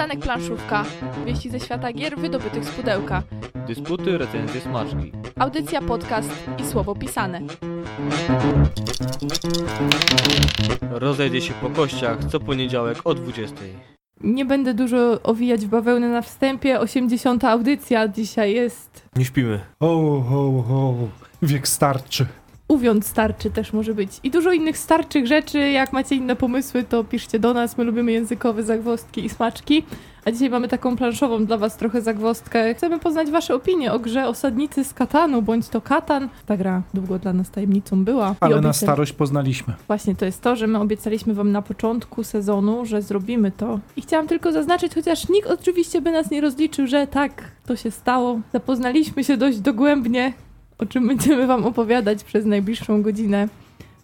Przystanek planszówka. Wieści ze świata gier wydobytych z pudełka. Dysputy, recenzje, smaczki. Audycja, podcast i słowo pisane. Rozejdzie się po kościach co poniedziałek o 20. Nie będę dużo owijać w bawełnę na wstępie. 80. audycja dzisiaj jest. Nie śpimy. O, o, o, wiek starczy. Uwiąd starczy też może być. I dużo innych starczych rzeczy. Jak macie inne pomysły, to piszcie do nas. My lubimy językowe zagwozdki i smaczki. A dzisiaj mamy taką planszową dla was trochę zagwozdkę. Chcemy poznać wasze opinie o grze Osadnicy z Katanu, bądź to Katan. Ta gra długo dla nas tajemnicą była. Ale na obiecali- starość poznaliśmy. Właśnie to jest to, że my obiecaliśmy wam na początku sezonu, że zrobimy to. I chciałam tylko zaznaczyć, chociaż nikt oczywiście by nas nie rozliczył, że tak, to się stało. Zapoznaliśmy się dość dogłębnie, o czym będziemy wam opowiadać przez najbliższą godzinę.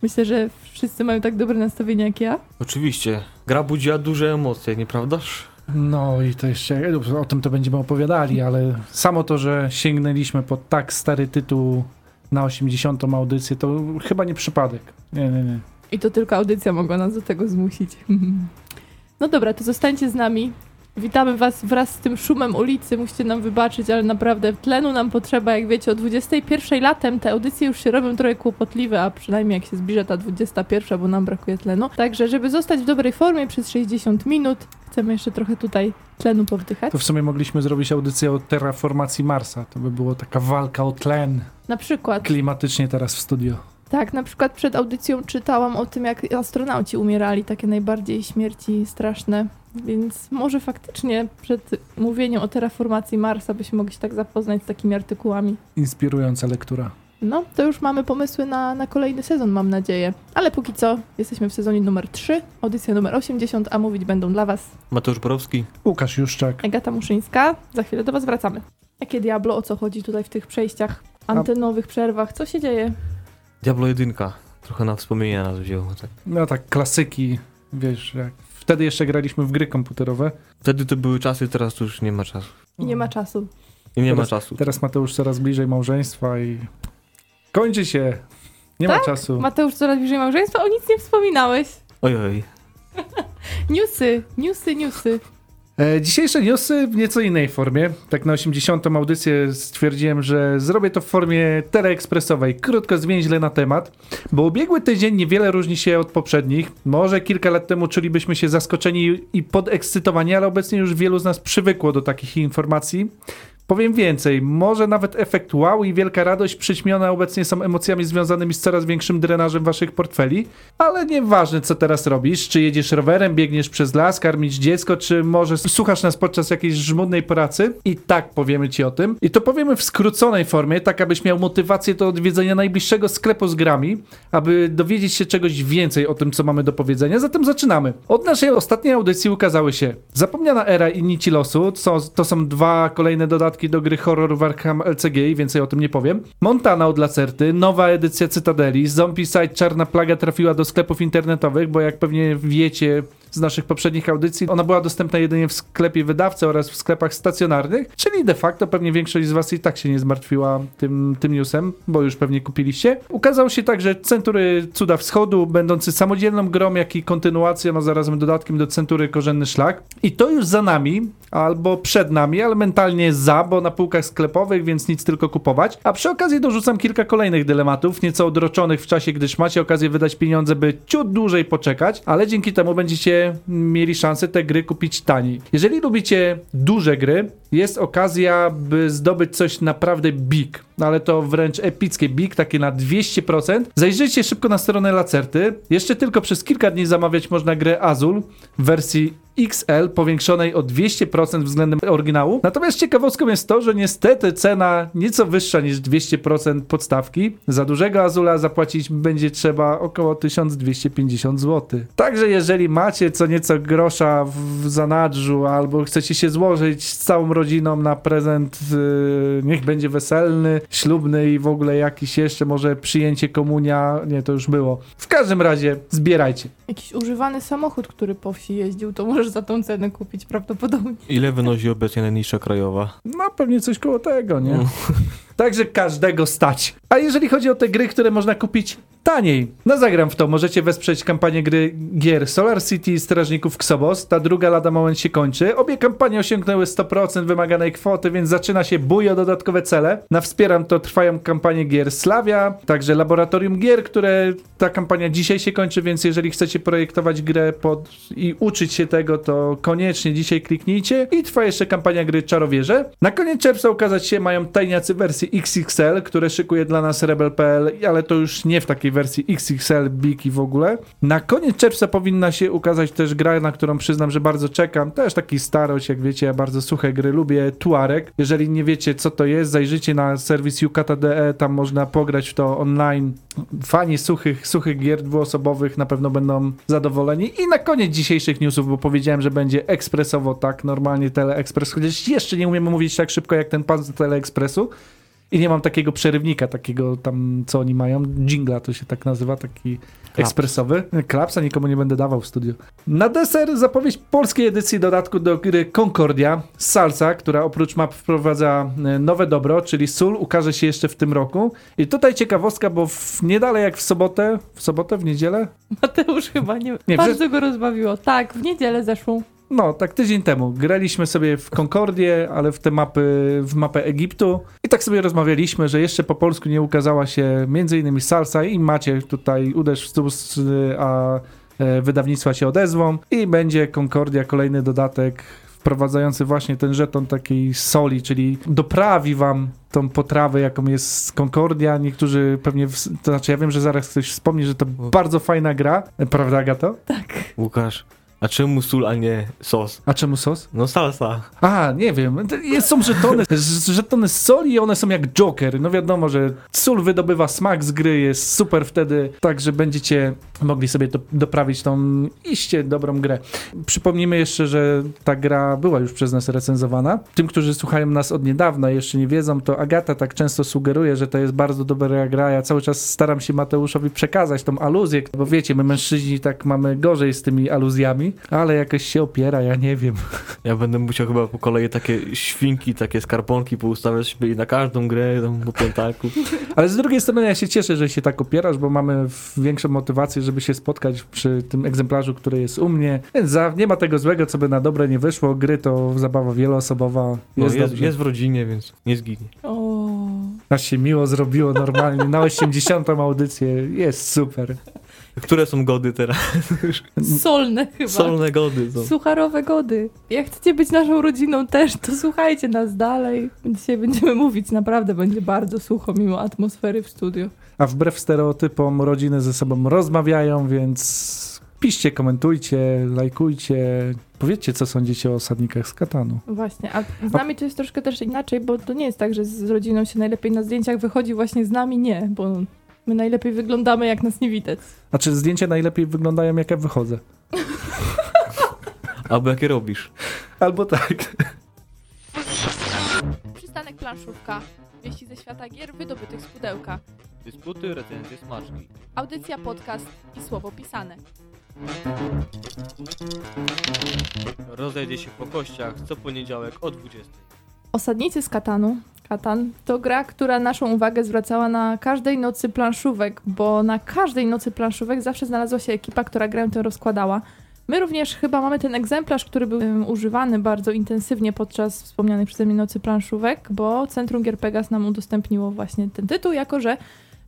Myślę, że wszyscy mają tak dobre nastawienie jak ja. Oczywiście. Gra budziła duże emocje, nieprawdaż? No i to jeszcze, o tym to będziemy opowiadali, ale samo to, że sięgnęliśmy po tak stary tytuł na 80. audycję, to chyba nie przypadek. Nie, nie, nie. I to tylko audycja mogła nas do tego zmusić. No dobra, to zostańcie z nami. Witamy Was wraz z tym szumem ulicy. Musicie nam wybaczyć, ale naprawdę tlenu nam potrzeba. Jak wiecie, o 21 latem te audycje już się robią trochę kłopotliwe, a przynajmniej jak się zbliża ta 21, bo nam brakuje tlenu. Także, żeby zostać w dobrej formie przez 60 minut, chcemy jeszcze trochę tutaj tlenu powdychać. To w sumie mogliśmy zrobić audycję o terraformacji Marsa. To by było taka walka o tlen Na przykład. klimatycznie teraz w studio. Tak, na przykład przed audycją czytałam o tym, jak astronauci umierali, takie najbardziej śmierci straszne. Więc może faktycznie przed mówieniem o terraformacji Marsa byśmy mogli się tak zapoznać z takimi artykułami. Inspirująca lektura. No, to już mamy pomysły na, na kolejny sezon, mam nadzieję. Ale póki co, jesteśmy w sezonie numer 3, audycja numer 80, a mówić będą dla Was Mateusz Borowski. Łukasz Juszczak. Agata Muszyńska. Za chwilę do Was wracamy. Jakie Diablo, o co chodzi tutaj w tych przejściach, antenowych przerwach? Co się dzieje? Diablo 1. Trochę na wspomnienia nas wzięło. Tak. No tak, klasyki, wiesz, jak wtedy jeszcze graliśmy w gry komputerowe. Wtedy to były czasy, teraz to już nie ma czasu. I nie ma czasu. I nie ma Teraz- czasu. Teraz Mateusz coraz bliżej małżeństwa i kończy się. Nie Tak? ma czasu. Mateusz, coraz bliżej małżeństwa? O nic nie wspominałeś. Oj, oj. Newsy, newsy, newsy. E, dzisiejsze newsy w nieco innej formie. Tak na 80. audycję stwierdziłem, że zrobię to w formie teleekspresowej. Krótko, zwięźle na temat, bo ubiegły tydzień niewiele różni się od poprzednich. Może kilka lat temu czulibyśmy się zaskoczeni i podekscytowani, ale obecnie już wielu z nas przywykło do takich informacji. Powiem więcej, może nawet efekt wow i wielka radość przyćmione obecnie są emocjami związanymi z coraz większym drenażem waszych portfeli, ale nieważne co teraz robisz, czy jedziesz rowerem, biegniesz przez las, karmić dziecko, czy może słuchasz nas podczas jakiejś żmudnej pracy i tak powiemy ci o tym. I to powiemy w skróconej formie, tak abyś miał motywację do odwiedzenia najbliższego sklepu z grami, aby dowiedzieć się czegoś więcej o tym, co mamy do powiedzenia. Zatem zaczynamy. Od naszej ostatniej audycji ukazały się Zapomniana Era i Nici Losu, co, to są dwa kolejne dodatki do gry horror w Arkham LCG i więcej o tym nie powiem. Montana od Lacerty, nowa edycja Cytadeli, Zombicide Czarna Plaga trafiła do sklepów internetowych, bo jak pewnie wiecie z naszych poprzednich audycji, ona była dostępna jedynie w sklepie wydawcy oraz w sklepach stacjonarnych, czyli de facto pewnie większość z was i tak się nie zmartwiła tym, tym newsem, bo już pewnie kupiliście. Ukazał się także Century Cuda Wschodu, będący samodzielną grą, jak i kontynuacją, a zarazem dodatkiem do Century Korzenny Szlak. I to już za nami, albo przed nami, ale mentalnie za, bo na półkach sklepowych, więc nic tylko kupować. A przy okazji dorzucam kilka kolejnych dylematów, nieco odroczonych w czasie, gdyż macie okazję wydać pieniądze, by ciut dłużej poczekać, ale dzięki temu będziecie mieli szansę te gry kupić taniej. Jeżeli lubicie duże gry, jest okazja, by zdobyć coś naprawdę big, no ale to wręcz epickie big, takie na 200%. Zajrzyjcie szybko na stronę Lacerty. Jeszcze tylko przez kilka dni zamawiać można grę Azul w wersji XL powiększonej o 200% względem oryginału. Natomiast ciekawostką jest to, że niestety cena nieco wyższa niż 200% podstawki. Za dużego Azula zapłacić będzie trzeba około 1250 zł. Także jeżeli macie co nieco grosza w zanadrzu albo chcecie się złożyć z całą rodziną na prezent, yy, niech będzie weselny, ślubny i w ogóle jakiś jeszcze może przyjęcie komunia, nie to już było. W każdym razie zbierajcie. Jakiś używany samochód, który po wsi jeździł, to możesz za tą cenę kupić prawdopodobnie. Ile wynosi obecnie najniższa krajowa? No pewnie coś koło tego, nie? Mm. Także każdego stać. A jeżeli chodzi o te gry, które można kupić taniej. No zagram w to. Możecie wesprzeć kampanię gry gier Solar City Strażników Xobos. Ta druga lada moment się kończy. Obie kampanie osiągnęły 100% wymaganej kwoty, więc zaczyna się bój o dodatkowe cele. Na Wspieram to trwają kampanie gier Slavia, także Laboratorium Gier, które ta kampania dzisiaj się kończy, więc jeżeli chcecie projektować grę pod i uczyć się tego, to koniecznie dzisiaj kliknijcie. I trwa jeszcze kampania gry Czarowierze. Na koniec czerwca ukazać się mają tajniacy wersje XXL, które szykuje dla nas Rebel.pl, ale to już nie w takiej wersji XXL, big i w ogóle. Na koniec czerwca powinna się ukazać też gra, na którą przyznam, że bardzo czekam. Też taki starość, jak wiecie, ja bardzo suche gry lubię. Tuareg. Jeżeli nie wiecie, co to jest, zajrzyjcie na serwis Yukata.de, tam można pograć w to online. Fani suchych, suchych gier dwuosobowych na pewno będą zadowoleni. I na koniec dzisiejszych newsów, bo powiedziałem, że będzie ekspresowo, tak, normalnie Teleexpress, chociaż jeszcze nie umiemy mówić tak szybko jak ten pan z Teleexpressu. I nie mam takiego przerywnika, takiego tam, co oni mają. Jingla to się tak nazywa, taki ekspresowy. Klapsa nikomu nie będę dawał w studiu. Na deser zapowiedź polskiej edycji dodatku do gry Concordia Salsa, która oprócz map wprowadza e, nowe dobro, czyli sól, ukaże się jeszcze w tym roku. I tutaj ciekawostka, bo w, nie dalej jak w sobotę, w sobotę, w niedzielę? Mateusz chyba nie... Nie, bardzo go rozbawiło. Tak, w niedzielę zeszłą. No, tak tydzień temu. Graliśmy sobie w Concordię, ale w te mapy, w mapę Egiptu. I tak sobie rozmawialiśmy, że jeszcze po polsku nie ukazała się między innymi Salsa i macie tutaj uderz w stół, a e, wydawnictwa się odezwą i będzie Concordia, kolejny dodatek wprowadzający właśnie ten żeton takiej soli, czyli doprawi wam tą potrawę, jaką jest Concordia. Niektórzy pewnie, w, to znaczy ja wiem, że zaraz ktoś wspomni, że to bardzo fajna gra, prawda Gato? Łukasz, a czemu sól, a nie sos? A czemu sos? No salsa. A, nie wiem. Jest- Są żetony, żetony z soli i one są jak Joker. No wiadomo, że sól wydobywa smak z gry, jest super wtedy, także będziecie mogli sobie doprawić tą iście dobrą grę. Przypomnijmy jeszcze, że ta gra była już przez nas recenzowana. Tym, którzy słuchają nas od niedawna jeszcze nie wiedzą, to Agata tak często sugeruje, że to jest bardzo dobra gra. Ja cały czas staram się Mateuszowi przekazać tą aluzję, bo wiecie, my mężczyźni tak mamy gorzej z tymi aluzjami, ale jakoś się opiera, ja nie wiem. Ja będę musiał chyba po kolei takie świnki, takie skarponki poustawiać sobie na każdą grę tam po piętaku. Ale z drugiej strony ja się cieszę, że się tak opierasz, bo mamy większą motywację, żeby się spotkać przy tym egzemplarzu, który jest u mnie. Więc za, nie ma tego złego, co by na dobre nie wyszło. Gry to zabawa wieloosobowa. No, Jest, jest, dobrze. jest w rodzinie, więc nie zginie. O. Aż się miło zrobiło normalnie. Na 80. audycję jest super. Które są gody teraz? Solne chyba. Solne gody są. Sucharowe gody. Jak chcecie być naszą rodziną też, to słuchajcie nas dalej. Dzisiaj będziemy mówić, naprawdę będzie bardzo sucho mimo atmosfery w studiu. A wbrew stereotypom rodziny ze sobą rozmawiają, więc piszcie, komentujcie, lajkujcie. Powiedzcie, co sądzicie o osadnikach z Katanu. Właśnie, a z nami to jest troszkę też inaczej, bo to nie jest tak, że z rodziną się najlepiej na zdjęciach wychodzi, właśnie z nami nie, bo my najlepiej wyglądamy, jak nas nie widać. A czy zdjęcia najlepiej wyglądają, jak ja wychodzę? Albo jakie robisz? Albo tak. Przystanek planszówka. Wieści ze świata gier wydobytych z pudełka. Dysputy, recenzje, smaczki. Audycja, podcast i słowo pisane. Rozejdzie się po kościach co poniedziałek o 20. Osadnicy z Katanu. Katan to gra, która naszą uwagę zwracała na każdej nocy planszówek, bo na każdej nocy planszówek zawsze znalazła się ekipa, która grę tę rozkładała. My również chyba mamy ten egzemplarz, który był em, używany bardzo intensywnie podczas wspomnianych przeze mnie nocy planszówek, bo Centrum Gier Pegas nam udostępniło właśnie ten tytuł, jako że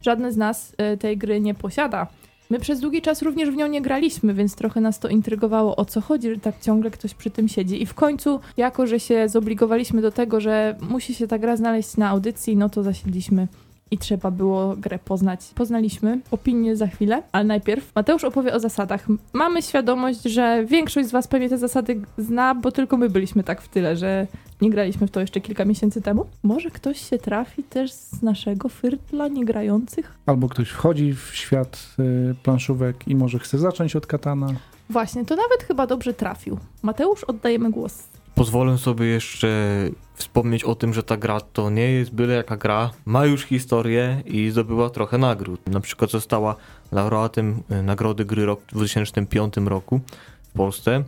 żadne z nas e, tej gry nie posiada. My przez długi czas również w nią nie graliśmy, więc trochę nas to intrygowało, o co chodzi, że tak ciągle ktoś przy tym siedzi. I w końcu, jako że się zobligowaliśmy do tego, że musi się ta gra znaleźć na audycji, no to zasiedliśmy i trzeba było grę poznać. Poznaliśmy opinię za chwilę, ale najpierw Mateusz opowie o zasadach. Mamy świadomość, że większość z Was pewnie te zasady zna, bo tylko my byliśmy tak w tyle, że nie graliśmy w to jeszcze kilka miesięcy temu. Może ktoś się trafi też z naszego fyrtla niegrających? Albo ktoś wchodzi w świat y, planszówek i może chce zacząć od Katana. Właśnie, to nawet chyba dobrze trafił. Mateusz, oddajemy głos. Pozwolę sobie jeszcze wspomnieć o tym, że ta gra to nie jest byle jaka gra. Ma już historię i zdobyła trochę nagród. Na przykład została laureatem e, Nagrody Gry Rok w 2005 roku w Polsce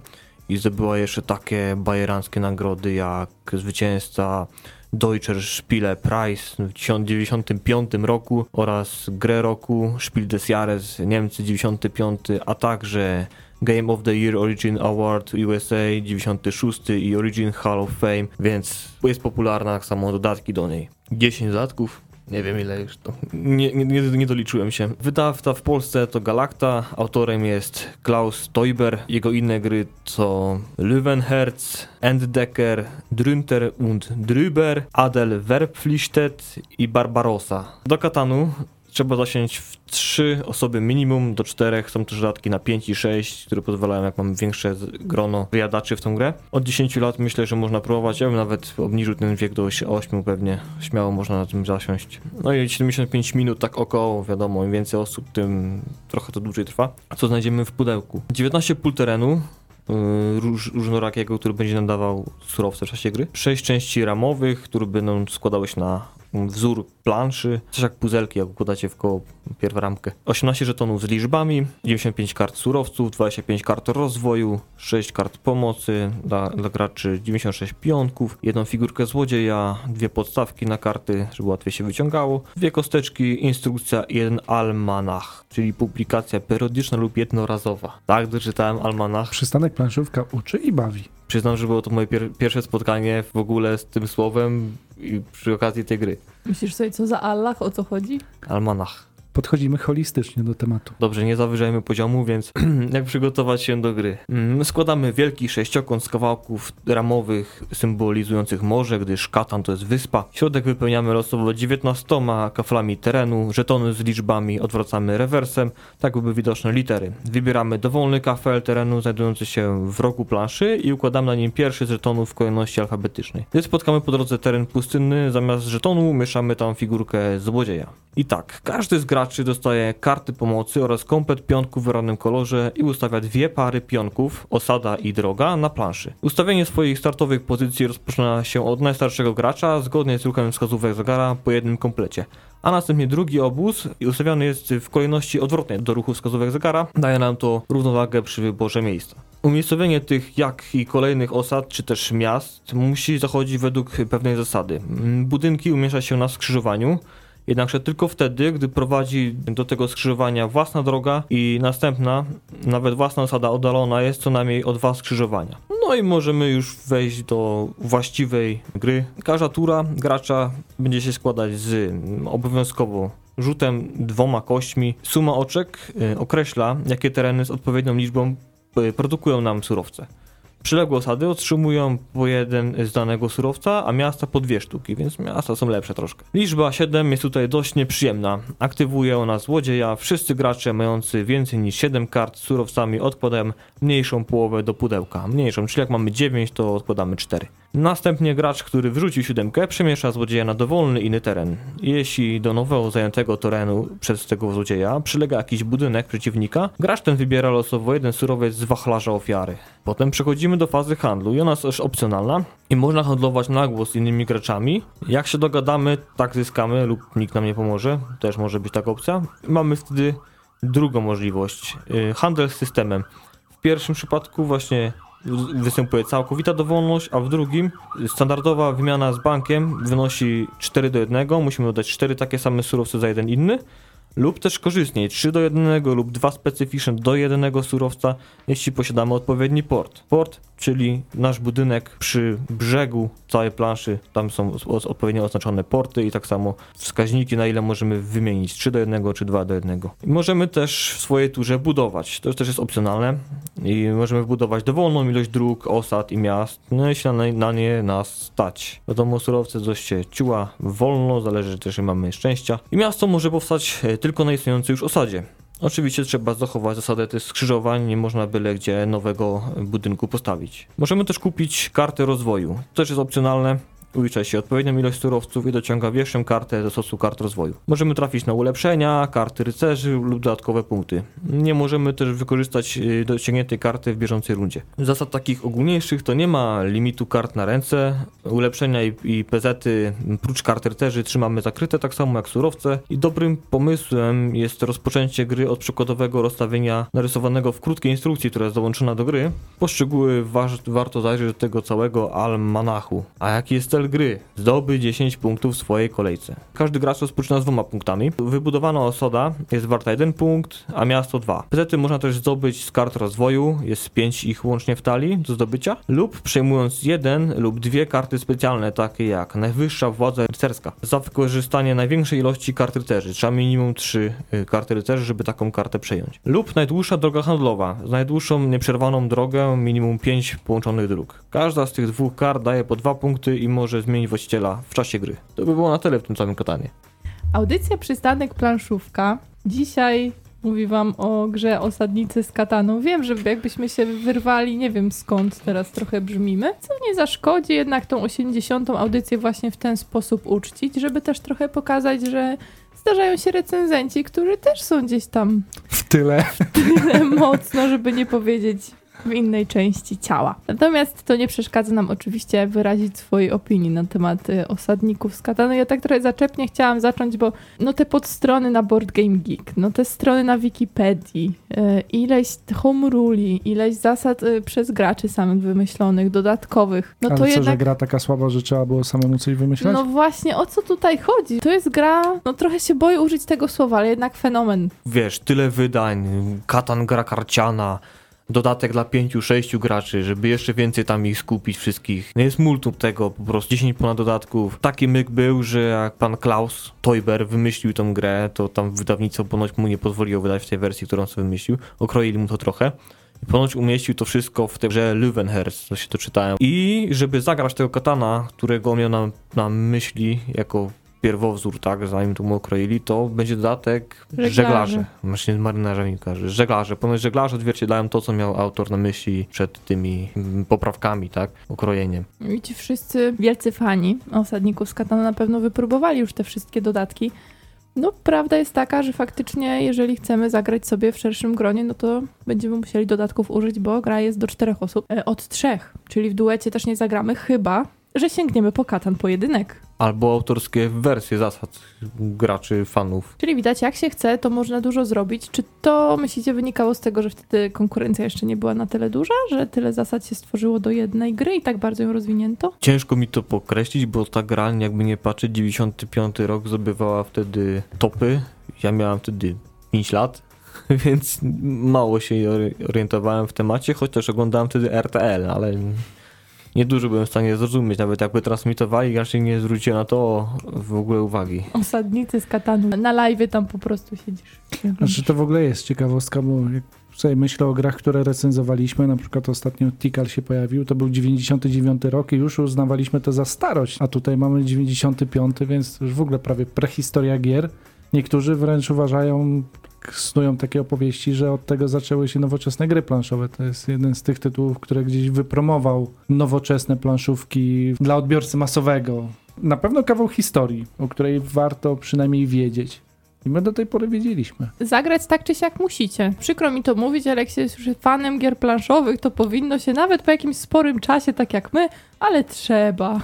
i zdobyła jeszcze takie bajeranckie nagrody jak zwycięzca Deutscher Spiele Preis w 1995 roku oraz grę roku Spiel des Jahres Niemcy 95, a także Game of the Year Origin Award USA 96 i Origin Hall of Fame, więc jest popularna, tak samo dodatki do niej. 10 dodatków, nie wiem ile już to. Nie, nie, nie, doliczyłem się. Wydawca w Polsce to Galacta, autorem jest Klaus Teuber. Jego inne gry to Löwenherz, Enddecker, Drünter und Drüber, Adel Werpflichtet i Barbarossa. Do Katanu trzeba zasiąść w trzy osoby minimum, do czterech są też dodatki na 5 i 6, które pozwalają, jak mam większe grono wyjadaczy w tą grę. Od 10 lat myślę, że można próbować, ja bym nawet obniżył ten wiek do 8 pewnie, śmiało można na tym zasiąść. No i 75 minut tak około, wiadomo, im więcej osób, tym trochę to dłużej trwa. A co znajdziemy w pudełku? 19 pól terenu, yy, róż, różnorakiego, który będzie nadawał surowce w czasie gry. 6 części ramowych, które będą składały się na wzór planszy, coś jak puzelki, jak układacie w koło pierwszą ramkę. 18 żetonów z liczbami, 95 kart surowców, 25 kart rozwoju, 6 kart pomocy dla, dla graczy, 96 pionków, jedną figurkę złodzieja, dwie podstawki na karty, żeby łatwiej się wyciągało, dwie kosteczki, instrukcja i jeden almanach, czyli publikacja periodyczna lub jednorazowa. Tak, doczytałem almanach. Przystanek planszówka uczy i bawi. Przyznam, że było to moje pier pierwsze spotkanie w ogóle z tym słowem i przy okazji tej gry. Myślisz sobie, co za Allah, o co chodzi? Almanach. Podchodzimy holistycznie do tematu. Dobrze, nie zawyżajmy poziomu, więc jak przygotować się do gry? Mm, Składamy wielki sześciokąt z kawałków ramowych symbolizujących morze, gdyż Katan to jest wyspa. Środek wypełniamy losowo 19 kaflami terenu, żetony z liczbami odwracamy rewersem, tak by były widoczne litery. Wybieramy dowolny kafel terenu znajdujący się w rogu planszy i układamy na nim pierwszy z żetonów w kolejności alfabetycznej. Gdy spotkamy po drodze teren pustynny, zamiast żetonu mieszamy tam figurkę złodzieja. I tak, każdy z graczy dostaje karty pomocy oraz komplet pionków w rannym kolorze i ustawia dwie pary pionków, osada i droga, na planszy. Ustawienie swoich startowych pozycji rozpoczyna się od najstarszego gracza, zgodnie z ruchem wskazówek zegara po jednym komplecie. A następnie drugi obóz i ustawiony jest w kolejności odwrotnej do ruchu wskazówek zegara. Daje nam to równowagę przy wyborze miejsca. Umiejscowienie tych, jak i kolejnych osad, czy też miast, musi zachodzić według pewnej zasady. Mm, Budynki umieszcza się na skrzyżowaniu, jednakże tylko wtedy, gdy prowadzi do tego skrzyżowania własna droga i następna, nawet własna osada oddalona jest co najmniej o dwa skrzyżowania. No i możemy już wejść do właściwej gry. Każda tura gracza będzie się składać z mm, obowiązkowo rzutem dwoma kośćmi. Suma oczek y, określa, jakie tereny z odpowiednią liczbą y, produkują nam surowce. Przyległe osady otrzymują po jeden z danego surowca, a miasta po dwie sztuki, więc miasta są lepsze troszkę. Liczba 7 jest tutaj dość nieprzyjemna. Aktywuje ona złodzieja. Wszyscy gracze mający więcej niż 7 kart z surowcami odkładają mniejszą połowę do pudełka. Mniejszą, czyli jak mamy 9, to odkładamy 4. Następnie gracz, który wyrzucił siódemkę, przemiesza złodzieja na dowolny inny teren. Jeśli do nowego zajętego terenu przez tego złodzieja przylega jakiś budynek przeciwnika, gracz ten wybiera losowo jeden surowiec z wachlarza ofiary. Potem przechodzimy do fazy handlu i ona jest też opcjonalna i można handlować na głos z innymi graczami. Jak się dogadamy, tak zyskamy lub nikt nam nie pomoże, też może być taka opcja. Mamy wtedy drugą możliwość, y, handel z systemem. W pierwszym przypadku właśnie występuje całkowita dowolność, a w drugim standardowa wymiana z bankiem wynosi 4 do 1, musimy dodać 4 takie same surowce za jeden inny, lub też korzystniej 3 do 1 lub 2 specyficzne do jednego surowca, jeśli posiadamy odpowiedni port. Port, czyli nasz budynek przy brzegu całej planszy, tam są odpowiednio oznaczone porty i tak samo wskaźniki, na ile możemy wymienić 3 do 1 czy 2 do 1. I możemy też w swojej turze budować, to też jest opcjonalne i możemy wbudować dowolną ilość dróg, osad i miast, no jeśli na, na nie nas stać. Wiadomo, surowce dość się ciuła wolno, zależy też, czy mamy szczęścia. I miasto może powstać e, tylko na istniejącej już osadzie. Oczywiście trzeba zachować zasadę tych skrzyżowań, nie można byle gdzie nowego budynku postawić. Możemy też kupić kartę rozwoju. To też jest opcjonalne. Ulicza się odpowiednią ilość surowców i dociąga większą kartę ze stosu kart rozwoju. Możemy trafić na ulepszenia, karty rycerzy lub dodatkowe punkty. Nie możemy też wykorzystać y, dociągniętej karty w bieżącej rundzie. Zasad takich ogólniejszych to nie ma limitu kart na ręce. Ulepszenia i, i pezety prócz kart rycerzy trzymamy zakryte tak samo jak surowce. I dobrym pomysłem jest rozpoczęcie gry od przykładowego rozstawienia narysowanego w krótkiej instrukcji, która jest dołączona do gry. Poszczegóły waż, warto zajrzeć do tego całego almanachu. A jaki jest cel Cel gry. Zdoby 10 punktów w swojej kolejce. Każdy gracz rozpoczyna z dwoma punktami. Wybudowana osada jest warta 1 punkt, a miasto 2. Pezety można też zdobyć z kart rozwoju, jest 5 ich łącznie w talii do zdobycia, lub przejmując jeden lub dwie karty specjalne, takie jak najwyższa władza rycerska. Za wykorzystanie największej ilości kart rycerzy, trzeba minimum 3 y, karty rycerzy, żeby taką kartę przejąć. Lub najdłuższa droga handlowa, z najdłuższą nieprzerwaną drogę, minimum 5 połączonych dróg. Każda z tych dwóch kart daje po 2 punkty i może zmienić właściciela w czasie gry. To by było na tyle w tym całym katanie. Audycja Przystanek Planszówka. Dzisiaj mówi wam o grze Osadnicy z Kataną. Wiem, że jakbyśmy się wyrwali, nie wiem skąd teraz trochę brzmimy, co nie zaszkodzi jednak tą 80. audycję właśnie w ten sposób uczcić, żeby też trochę pokazać, że zdarzają się recenzenci, którzy też są gdzieś tam W tyle. tyle mocno, żeby nie powiedzieć w innej części ciała. Natomiast to nie przeszkadza nam oczywiście wyrazić swojej opinii na temat y, osadników z Katanu. Ja tak trochę zaczepnie chciałam zacząć, bo no te podstrony na Board Game Geek, no te strony na Wikipedii, y, ileś home ruli, ileś zasad y, przez graczy samych wymyślonych, dodatkowych, no Ale to co, że jednak... gra taka słaba, że trzeba było samemu coś wymyślać? No właśnie, o co tutaj chodzi? To jest gra, no trochę się boję użyć tego słowa, ale jednak fenomen. Wiesz, tyle wydań, katan gra karciana, dodatek dla 5-6 graczy, żeby jeszcze więcej tam ich skupić wszystkich. No jest multum tego, po prostu 10 ponad dodatków. Taki myk był, że jak pan Klaus Teuber wymyślił tą grę, to tam wydawnictwo ponoć mu nie pozwoliło wydać w tej wersji, którą sobie wymyślił. Okroili mu to trochę. I ponoć umieścił to wszystko w tej grze Löwenherz, co się to czytałem. I żeby zagrać tego katana, którego miał na, na myśli jako pierwowzór, tak, zanim to mu okroili, to będzie dodatek Żeglarze. żeglarze. Właśnie z marynarzami kojarzy. Żeglarze. Ponoć żeglarze odzwierciedlają to, co miał autor na myśli przed tymi mm, poprawkami, tak, okrojeniem. I ci wszyscy wielcy fani osadników z Katana na pewno wypróbowali już te wszystkie dodatki. No, prawda jest taka, że faktycznie, jeżeli chcemy zagrać sobie w szerszym gronie, no to będziemy musieli dodatków użyć, bo gra jest do czterech osób e, od trzech, czyli w duecie też nie zagramy, chyba że sięgniemy po katan pojedynek. Albo autorskie wersje zasad graczy, fanów. Czyli widać, jak się chce, to można dużo zrobić. Czy to, myślicie, wynikało z tego, że wtedy konkurencja jeszcze nie była na tyle duża, że tyle zasad się stworzyło do jednej gry i tak bardzo ją rozwinięto? Ciężko mi to pokreślić, bo ta gra, jakby nie patrzeć, 95 rok zdobywała wtedy topy. Ja miałem wtedy 5 lat, więc mało się orientowałem w temacie, chociaż oglądałem wtedy RTL, ale niedużo byłem w stanie zrozumieć, nawet jakby transmitowali, raczej nie zwróciłem na to w ogóle uwagi. Osadnicy z Katanu. Na live tam po prostu siedzisz. Znaczy to w ogóle jest ciekawostka, bo jak sobie myślę o grach, które recenzowaliśmy, na przykład ostatnio Tikal się pojawił, to był 99 rok i już uznawaliśmy to za starość, a tutaj mamy 95, więc już w ogóle prawie prehistoria gier. Niektórzy wręcz uważają, snują takie opowieści, że od tego zaczęły się nowoczesne gry planszowe. To jest jeden z tych tytułów, które gdzieś wypromował nowoczesne planszówki dla odbiorcy masowego. Na pewno kawał historii, o której warto przynajmniej wiedzieć. I my do tej pory wiedzieliśmy. Zagrać tak czy siak musicie. Przykro mi to mówić, ale jak się jest już fanem gier planszowych, to powinno się nawet po jakimś sporym czasie, tak jak my, ale trzeba.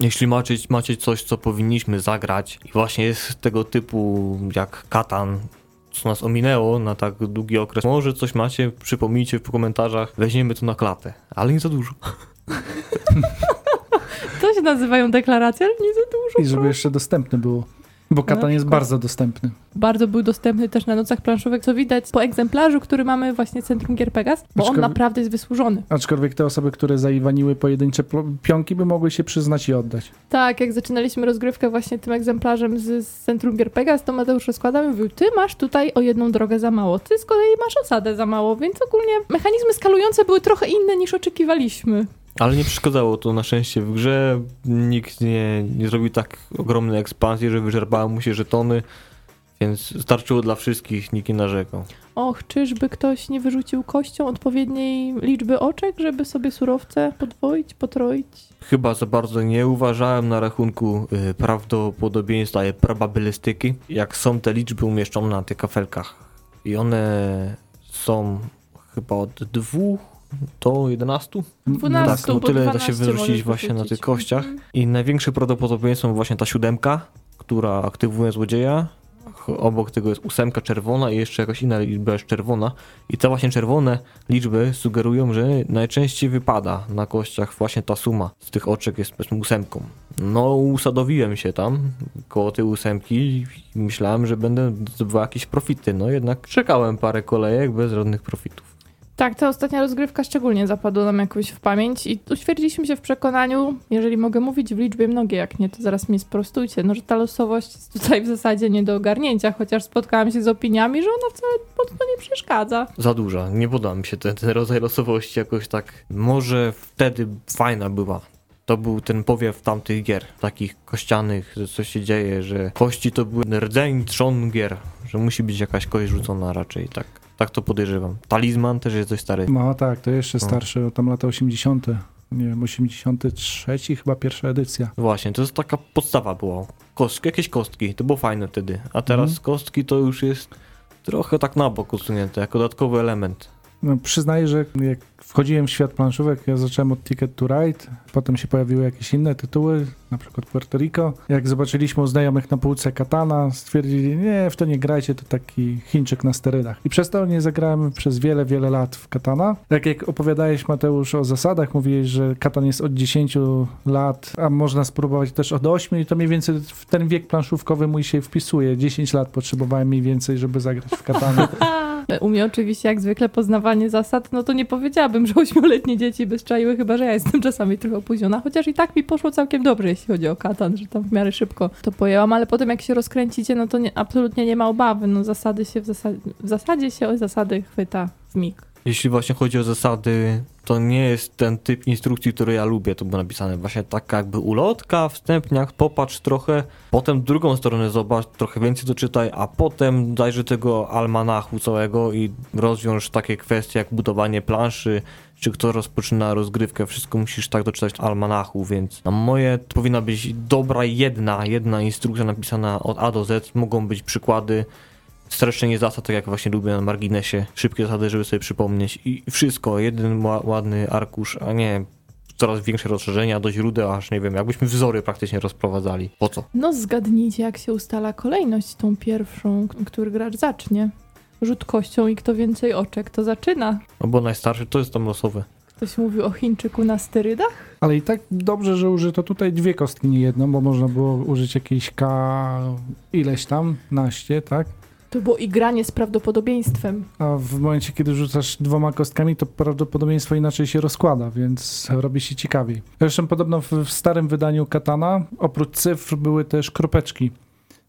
Jeśli macie, macie coś, co powinniśmy zagrać i właśnie jest tego typu jak Katan, co nas ominęło na tak długi okres, może coś macie, przypomnijcie w komentarzach, weźmiemy to na klatę, ale nie za dużo. To się nazywają deklaracje, ale nie za dużo. I żeby jeszcze dostępne było. Bo Katan jest przykład. bardzo dostępny. Bardzo był dostępny też na nocach planszówek, co widać po egzemplarzu, który mamy właśnie Centrum Gier Pegas, bo on Aczkolwiek- naprawdę jest wysłużony. Aczkolwiek te osoby, które zaiwaniły pojedyncze pionki, by mogły się przyznać i oddać. Tak, jak zaczynaliśmy rozgrywkę właśnie tym egzemplarzem z, z Centrum Gier Pegas, to Mateusz rozkładał i mówił, ty masz tutaj o jedną drogę za mało, ty z kolei masz osadę za mało, więc ogólnie mechanizmy skalujące były trochę inne niż oczekiwaliśmy. Ale nie przeszkadzało to na szczęście w grze, nikt nie, nie zrobił tak ogromnej ekspansji, że wyczerpały mu się żetony, więc starczyło dla wszystkich, nikt nie narzekał. Och, czyżby ktoś nie wyrzucił kością odpowiedniej liczby oczek, żeby sobie surowce podwoić, potroić? Chyba za bardzo nie uważałem na rachunku y, prawdopodobieństwa i probabilistyki, jak są te liczby umieszczone na tych kafelkach. I one są chyba od 2 do 11. 12, tak, no bo tyle da 12 się wyrzucić właśnie na tych kościach. Mhm. I największe prawdopodobieństwo właśnie ta siódemka, która aktywuje złodzieja. Obok tego jest ósemka czerwona i jeszcze jakaś inna liczba jest czerwona. I te właśnie czerwone liczby sugerują, że najczęściej wypada na kościach właśnie ta suma z tych oczek jest powiedzmy ósemką. No, usadowiłem się tam koło tej ósemki i myślałem, że będę zdobywał jakieś profity. No jednak czekałem parę kolejek bez żadnych profitów. Tak, ta ostatnia rozgrywka szczególnie zapadła nam jakoś w pamięć i utwierdziliśmy się w przekonaniu, jeżeli mogę mówić w liczbie mnogiej, jak nie, to zaraz mnie sprostujcie, no że ta losowość jest tutaj w zasadzie nie do ogarnięcia, chociaż spotkałam się z opiniami, że ona wcale mocno nie przeszkadza. Za duża, nie podoba mi się ten, ten rodzaj losowości jakoś tak. Może wtedy fajna była. To był ten powiew tamtych gier, takich kościanych, że coś się dzieje, że kości to były rdzeń trzon gier, że musi być jakaś kość rzucona raczej, tak. Tak to podejrzewam. Talizman też jest dość stary. No tak, to jeszcze No. starsze, tam lata 80. Nie wiem, 83 chyba pierwsza edycja. Właśnie, to jest taka podstawa była. Kostki, jakieś kostki, to było fajne wtedy. A teraz Mhm. kostki to już jest trochę tak na bok usunięte, jako dodatkowy element. No, przyznaję, że jak wchodziłem w świat planszówek, ja zacząłem od Ticket to Ride, potem się pojawiły jakieś inne tytuły, na przykład Puerto Rico. Jak zobaczyliśmy u znajomych na półce Katana, stwierdzili, nie, w to nie grajcie, to taki Chińczyk na sterydach. I przez to nie zagrałem przez wiele, wiele lat w Katana. Tak jak opowiadałeś Mateusz o zasadach, mówiłeś, że Katan jest od 10 lat, a można spróbować też od 8 i to mniej więcej w ten wiek planszówkowy mój się wpisuje. 10 lat potrzebowałem mniej więcej, żeby zagrać w Katana. U mnie oczywiście jak zwykle poznawanie zasad, no to nie powiedziałabym, że ośmioletnie dzieci by szczaiły, chyba że ja jestem czasami trochę opóźniona, chociaż i tak mi poszło całkiem dobrze, jeśli chodzi o katan, że tam w miarę szybko to pojęłam, ale potem jak się rozkręcicie, no to nie, absolutnie nie ma obawy, no zasady się w, w zasadzie się o zasady chwyta w mig. Jeśli właśnie chodzi o zasady, to nie jest ten typ instrukcji, który ja lubię, to było napisane. Właśnie taka jakby ulotka, wstępniak, popatrz trochę, potem drugą stronę zobacz, trochę więcej doczytaj, a potem dajże tego almanachu całego i rozwiąż takie kwestie jak budowanie planszy, czy kto rozpoczyna rozgrywkę, wszystko musisz tak doczytać almanachu, więc na moje to powinna być dobra jedna, jedna instrukcja napisana od A do Z, mogą być przykłady, streszczenie zasad, tak jak właśnie lubię na marginesie, szybkie zasady, żeby sobie przypomnieć i wszystko, jeden ła- ładny arkusz, a nie coraz większe rozszerzenia do źródeł, aż nie wiem, jakbyśmy wzory praktycznie rozprowadzali. Po co? No zgadnijcie, jak się ustala kolejność tą pierwszą, który gracz zacznie. Rzut kością i kto więcej oczek, to zaczyna. No bo najstarszy to jest tam losowe. Ktoś mówił o Chińczyku na sterydach? Ale i tak dobrze, że użyto tutaj dwie kostki, nie jedną, bo można było użyć jakiejś K ileś tam, naście, tak? To było igranie z prawdopodobieństwem. A w momencie, kiedy rzucasz dwoma kostkami, to prawdopodobieństwo inaczej się rozkłada, więc robi się ciekawiej. Zresztą podobno w, w starym wydaniu Katana oprócz cyfr były też kropeczki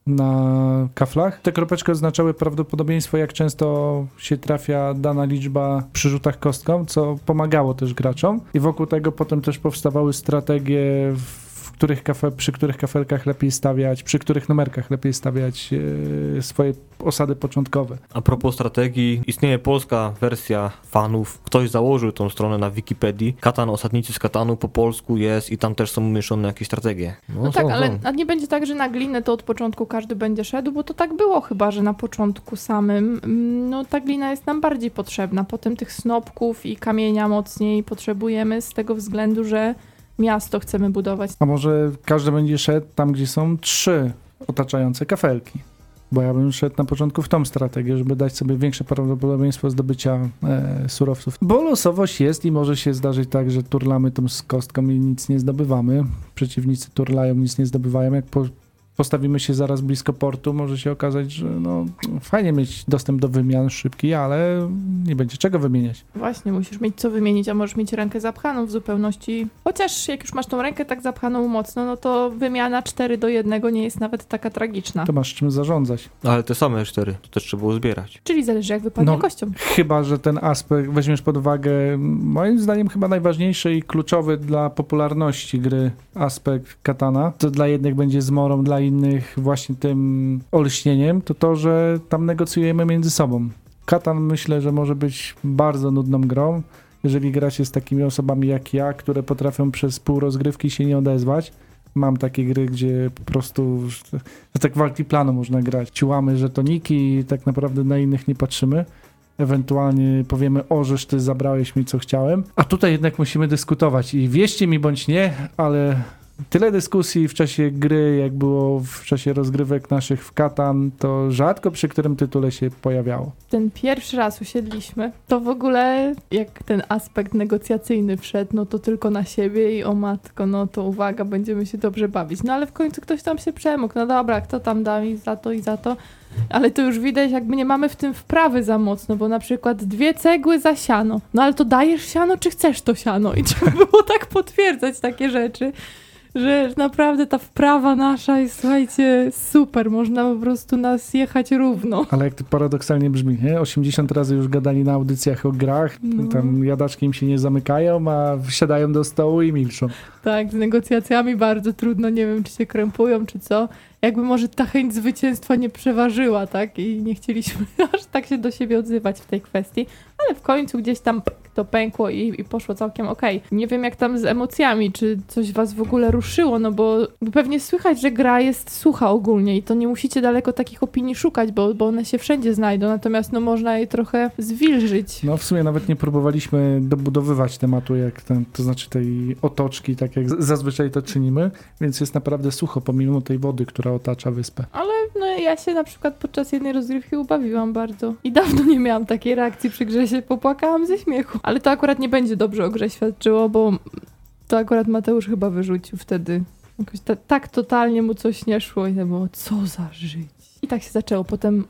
na kaflach. Te kropeczki oznaczały prawdopodobieństwo, jak często się trafia dana liczba przy rzutach kostką, co pomagało też graczom. I wokół tego potem też powstawały strategie, w których kafe, przy których kafelkach lepiej stawiać, przy których numerkach lepiej stawiać e, swoje osady początkowe. A propos strategii, istnieje polska wersja fanów. Ktoś założył tą stronę na Wikipedii. Katan, osadnicy z Katanu po polsku jest i tam też są umieszczone jakieś strategie. No, tak, są, ale są. nie będzie tak, że na glinę to od początku każdy będzie szedł, bo to tak było chyba, że na początku samym, mm, no ta glina jest nam bardziej potrzebna. Potem tych snopków i kamienia mocniej potrzebujemy z tego względu, że miasto chcemy budować. A może każdy będzie szedł tam, gdzie są trzy otaczające kafelki? Bo ja bym szedł na początku w tą strategię, żeby dać sobie większe prawdopodobieństwo zdobycia e, surowców. Bo losowość jest i może się zdarzyć tak, że turlamy tą z kostką i nic nie zdobywamy. Przeciwnicy turlają, nic nie zdobywają. Jak po, postawimy się zaraz blisko portu, może się okazać, że no, fajnie mieć dostęp do wymian szybki, ale nie będzie czego wymieniać. Właśnie, musisz mieć co wymienić, a możesz mieć rękę zapchaną w zupełności. Chociaż jak już masz tą rękę tak zapchaną mocno, no to wymiana 4 do 1 nie jest nawet taka tragiczna. To masz czym zarządzać. Ale te same cztery, to też trzeba było zbierać. Czyli zależy jak wypadnie No. kością. Chyba, że ten aspekt weźmiesz pod uwagę, moim zdaniem chyba najważniejszy i kluczowy dla popularności gry aspekt katana, to dla jednych będzie zmorą, dla innych właśnie tym olśnieniem, to to, że tam negocjujemy między sobą. Katan myślę, że może być bardzo nudną grą, jeżeli gra się z takimi osobami jak ja, które potrafią przez pół rozgrywki się nie odezwać. Mam takie gry, gdzie po prostu że tak walki planu można grać. Ciłamy żetoniki i tak naprawdę na innych nie patrzymy ewentualnie powiemy, o, żeż ty zabrałeś mi co chciałem. A tutaj jednak musimy dyskutować i wieście mi bądź nie, ale tyle dyskusji w czasie gry, jak było w czasie rozgrywek naszych w Katan, to rzadko przy którym tytule się pojawiało. Ten pierwszy raz usiedliśmy, to w ogóle jak ten aspekt negocjacyjny wszedł, no to tylko na siebie i o matko, no to uwaga, będziemy się dobrze bawić. No ale w końcu ktoś tam się przemógł, no dobra, kto tam da mi za to i za to. Ale to już widać, jakby nie mamy w tym wprawy za mocno, bo na przykład dwie cegły za siano. No ale to dajesz siano, czy chcesz to siano? I trzeba było tak potwierdzać takie rzeczy, że naprawdę ta wprawa nasza jest, słuchajcie, super. Można po prostu nas jechać równo. Ale jak to paradoksalnie brzmi, nie? 80 razy już gadali na audycjach o grach, No. tam jadaczki im się nie zamykają, a wsiadają do stołu i milczą. Tak, z negocjacjami bardzo trudno, nie wiem, czy się krępują, czy co. Jakby może ta chęć zwycięstwa nie przeważyła, tak? I nie chcieliśmy aż tak się do siebie odzywać w tej kwestii, ale w końcu gdzieś tam to pękło i, i poszło całkiem okej. Nie wiem, jak tam z emocjami, czy coś was w ogóle ruszyło, no bo pewnie słychać, że gra jest sucha ogólnie i to nie musicie daleko takich opinii szukać, bo, bo one się wszędzie znajdą, natomiast no można je trochę zwilżyć. No w sumie nawet nie próbowaliśmy dobudowywać tematu, jak ten, to znaczy tej otoczki, tak jak zazwyczaj to czynimy, więc jest naprawdę sucho, pomimo tej wody, która otacza wyspę. Ale no ja się na przykład podczas jednej rozgrywki ubawiłam bardzo. I dawno nie miałam takiej reakcji przy grze, się popłakałam ze śmiechu. Ale to akurat nie będzie dobrze o grze świadczyło, bo to akurat Mateusz chyba wyrzucił wtedy. Jakoś ta, tak totalnie mu coś nie szło i to było, co za żyć. I tak się zaczęło. Potem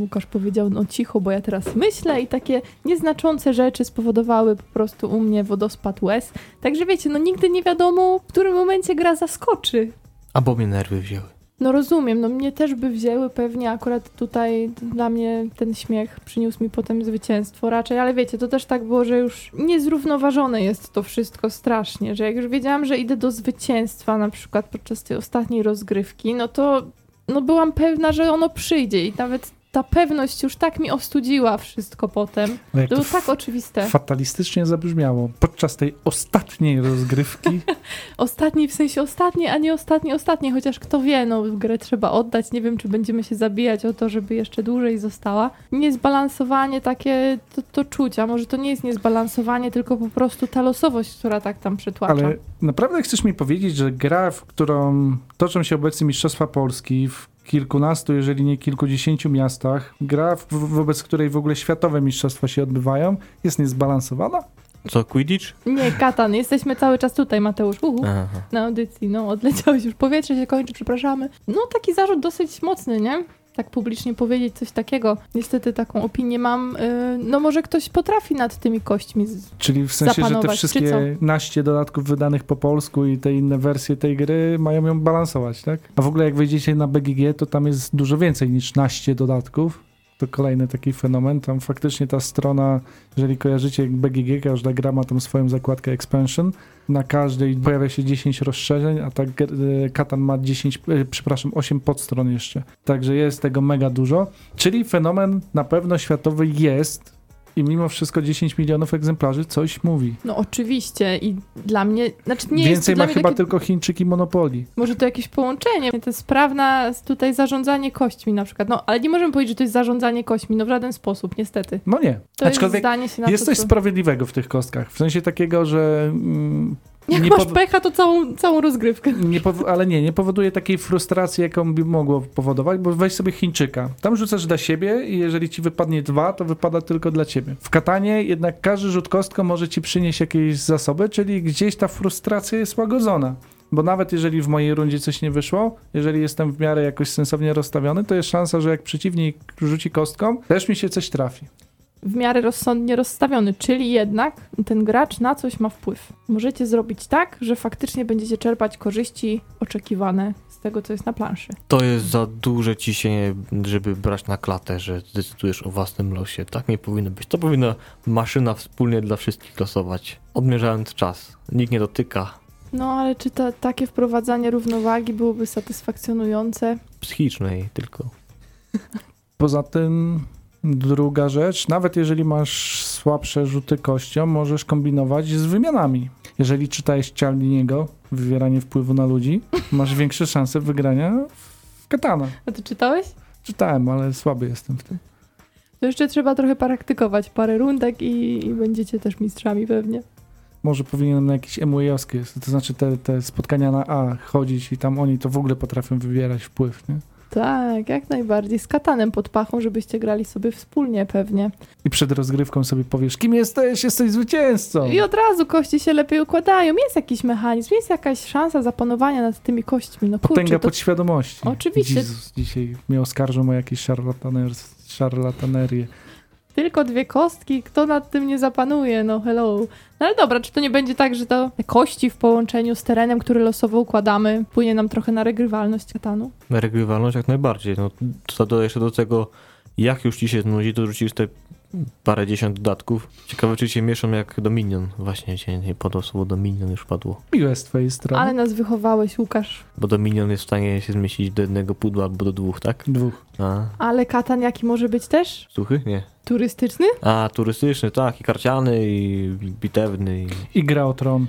Łukasz powiedział, no cicho, bo ja teraz myślę i takie nieznaczące rzeczy spowodowały po prostu u mnie wodospad łez. Także wiecie, no nigdy nie wiadomo, w którym momencie gra zaskoczy. Albo mnie nerwy wzięły. No rozumiem, no mnie też by wzięły pewnie akurat tutaj dla mnie ten śmiech przyniósł mi potem zwycięstwo raczej, ale wiecie, to też tak było, że już niezrównoważone jest to wszystko strasznie, że jak już wiedziałam, że idę do zwycięstwa na przykład podczas tej ostatniej rozgrywki, no to no byłam pewna, że ono przyjdzie i nawet ta pewność już tak mi ostudziła wszystko potem. No To to było tak oczywiste. fatalistycznie zabrzmiało. Podczas tej ostatniej rozgrywki Ostatni w sensie ostatni, a nie ostatni, ostatni, chociaż kto wie, no grę trzeba oddać. Nie wiem, czy będziemy się zabijać o to, żeby jeszcze dłużej została. Niezbalansowanie takie to, to czucia. Może to nie jest niezbalansowanie, tylko po prostu ta losowość, która tak tam przytłacza. Ale naprawdę chcesz mi powiedzieć, że gra, w którą toczą się obecnie Mistrzostwa Polski w kilkunastu, jeżeli nie kilkudziesięciu miastach, gra, w, wobec której w ogóle światowe mistrzostwa się odbywają, jest niezbalansowana? Co, Quidditch? Nie, Katan, jesteśmy cały czas tutaj, Mateusz. Uhu, Aha. na audycji. No, odleciałeś już, powietrze się kończy, przepraszamy. No, taki zarzut dosyć mocny, nie? Tak publicznie powiedzieć coś takiego. Niestety taką opinię mam. Yy, no może ktoś potrafi nad tymi kośćmi Czyli w sensie, że te wszystkie naście dodatków wydanych po polsku i te inne wersje tej gry mają ją balansować, tak? A w ogóle jak wejdziecie na BGG, to tam jest dużo więcej niż naście dodatków. To kolejny taki fenomen. Tam faktycznie ta strona, jeżeli kojarzycie BGG, każda gra ma tam swoją zakładkę expansion. Na każdej pojawia się 10 rozszerzeń, a tak Katan ma 10, e, przepraszam, 8 podstron jeszcze. Także jest tego mega dużo. Czyli fenomen na pewno światowy jest i mimo wszystko 10 milionów egzemplarzy coś mówi. No oczywiście i dla mnie, znaczy nie jest Więcej to ma dla chyba takie, tylko Chińczyk i Monopoly. może to jakieś połączenie, to jest sprawna tutaj zarządzanie kośćmi na przykład, no ale nie możemy powiedzieć, że to jest zarządzanie kośćmi, no w żaden sposób, niestety. No nie. To Aczkolwiek jest zdanie się na jest to, coś co... sprawiedliwego w tych kostkach. W sensie takiego, że mm, Jak nie masz pecha, to całą, całą rozgrywkę. nie ale nie, nie powoduje takiej frustracji, jaką by mogło powodować, bo weź sobie Chińczyka. Tam rzucasz dla siebie i jeżeli ci wypadnie dwa, to wypada tylko dla ciebie. W Katanie jednak każdy rzut kostką może ci przynieść jakieś zasoby, czyli gdzieś ta frustracja jest łagodzona. Bo nawet jeżeli w mojej rundzie coś nie wyszło, jeżeli jestem w miarę jakoś sensownie rozstawiony, to jest szansa, że jak przeciwnik rzuci kostką, też mi się coś trafi. W miarę rozsądnie rozstawiony, czyli jednak ten gracz na coś ma wpływ. Możecie zrobić tak, że faktycznie będziecie czerpać korzyści oczekiwane z tego, co jest na planszy. To jest za duże ciśnienie, żeby brać na klatę, że decydujesz o własnym losie. Tak nie powinno być. To powinna maszyna wspólnie dla wszystkich losować, odmierzając czas. Nikt nie dotyka. No ale czy ta, takie wprowadzanie równowagi byłoby satysfakcjonujące? Psychicznej tylko. Poza tym druga rzecz, nawet jeżeli masz słabsze rzuty kością, możesz kombinować z wymianami. Jeżeli czytałeś Cialdiniego, wywieranie wpływu na ludzi, masz większe szanse wygrania w katana. A ty czytałeś? Czytałem, ale słaby jestem w tym. To jeszcze trzeba trochę praktykować, parę rundek i, i będziecie też mistrzami pewnie. może powinienem na jakieś MWA-owskie, to znaczy te, te spotkania na A chodzić i tam oni to w ogóle potrafią wybierać wpływ, nie? Tak, jak najbardziej. Z katanem pod pachą, żebyście grali sobie wspólnie pewnie. I przed rozgrywką sobie powiesz, kim jesteś? Jesteś zwycięzcą! I od razu kości się lepiej układają. Jest jakiś mechanizm, jest jakaś szansa zapanowania nad tymi kośćmi. No kurczę, Potęga to podświadomości. Oczywiście. Jezus, dzisiaj mnie oskarżą o jakieś szarlataner- szarlatanerię. Tylko dwie kostki, kto nad tym nie zapanuje? No hello. No ale dobra, czy to nie będzie tak, że to kości w połączeniu z terenem, który losowo układamy, płynie nam trochę na regrywalność katanu? Regrywalność jak najbardziej. No, to jeszcze do tego, jak już ci się znudzi, to rzucisz te parę dziesiąt dodatków. Ciekawe, czy się mieszą jak Dominion. Właśnie cię nie podał słowo Dominion, już padło. Miłe z twojej strony. Ale nas wychowałeś, Łukasz. Bo Dominion jest w stanie się zmieścić do jednego pudła albo do dwóch, tak? Dwóch. A, Ale katan jaki może być też? suchy? Nie. Turystyczny? A, turystyczny, tak, i karciany, i bitewny. I... I gra o tron.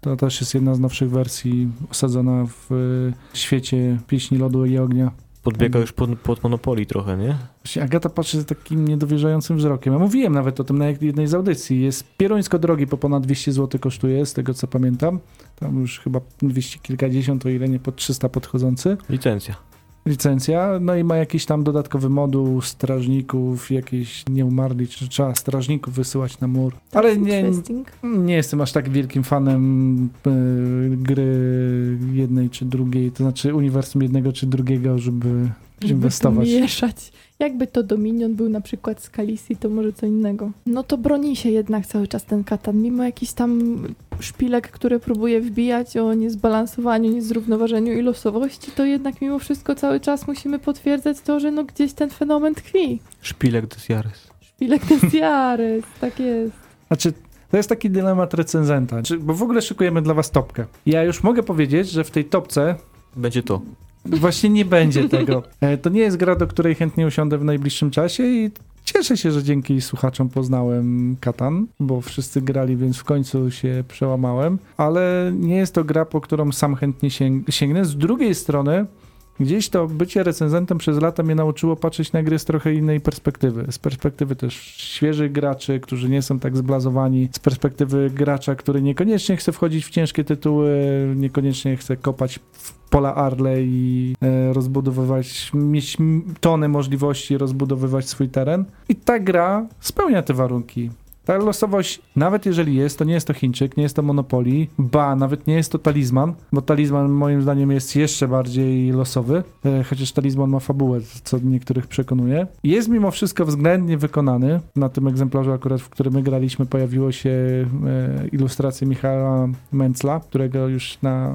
To też jest jedna z nowszych wersji osadzona w y, świecie pieśni lodu i ognia. Podbiega już pod, pod Monopoly trochę, nie? Właśnie Agata patrzy z takim niedowierzającym wzrokiem. Ja mówiłem nawet o tym na jednej z audycji. Jest pierońsko drogi, po ponad 200 zł kosztuje, z tego co pamiętam. Tam już chyba 200 kilkadziesiąt, o ile nie pod 300 podchodzący. Licencja. Licencja, no i ma jakiś tam dodatkowy moduł strażników, jakieś nieumarli, czy trzeba strażników wysyłać na mur. Ale nie, nie jestem aż tak wielkim fanem y, gry jednej czy drugiej, to znaczy uniwersum jednego czy drugiego, żeby Żeby inwestować. to mieszać. Jakby to Dominion był na przykład z Kalisi, to może co innego. No to broni się jednak cały czas ten katan, mimo jakiś tam szpilek, które próbuje wbijać o niezbalansowaniu, niezrównoważeniu i losowości, to jednak mimo wszystko cały czas musimy potwierdzać to, że no gdzieś ten fenomen tkwi. Szpilek des Jahres. Szpilek des Jahres, tak jest. Znaczy, to jest taki dylemat recenzenta, bo w ogóle szykujemy dla was topkę. Ja już mogę powiedzieć, że w tej topce Będzie to. Właśnie nie będzie tego. E, To nie jest gra, do której chętnie usiądę w najbliższym czasie i cieszę się, że dzięki słuchaczom poznałem Katan, bo wszyscy grali, więc w końcu się przełamałem, ale nie jest to gra, po którą sam chętnie sięg- sięgnę. Z drugiej strony Gdzieś to bycie recenzentem przez lata mnie nauczyło patrzeć na gry z trochę innej perspektywy. Z perspektywy też świeżych graczy, którzy nie są tak zblazowani, z perspektywy gracza, który niekoniecznie chce wchodzić w ciężkie tytuły, niekoniecznie chce kopać w pola Arle i e, rozbudowywać, mieć tonę możliwości rozbudowywać swój teren. I ta gra spełnia te warunki. Ta losowość, nawet jeżeli jest, to nie jest to Chińczyk, nie jest to Monopoly, ba, nawet nie jest to talizman, bo talizman moim zdaniem jest jeszcze bardziej losowy, e, chociaż talizman ma fabułę, co niektórych przekonuje. Jest mimo wszystko względnie wykonany. Na tym egzemplarzu akurat, w którym my graliśmy, pojawiło się e, ilustracje Michała Mencla, którego już na e,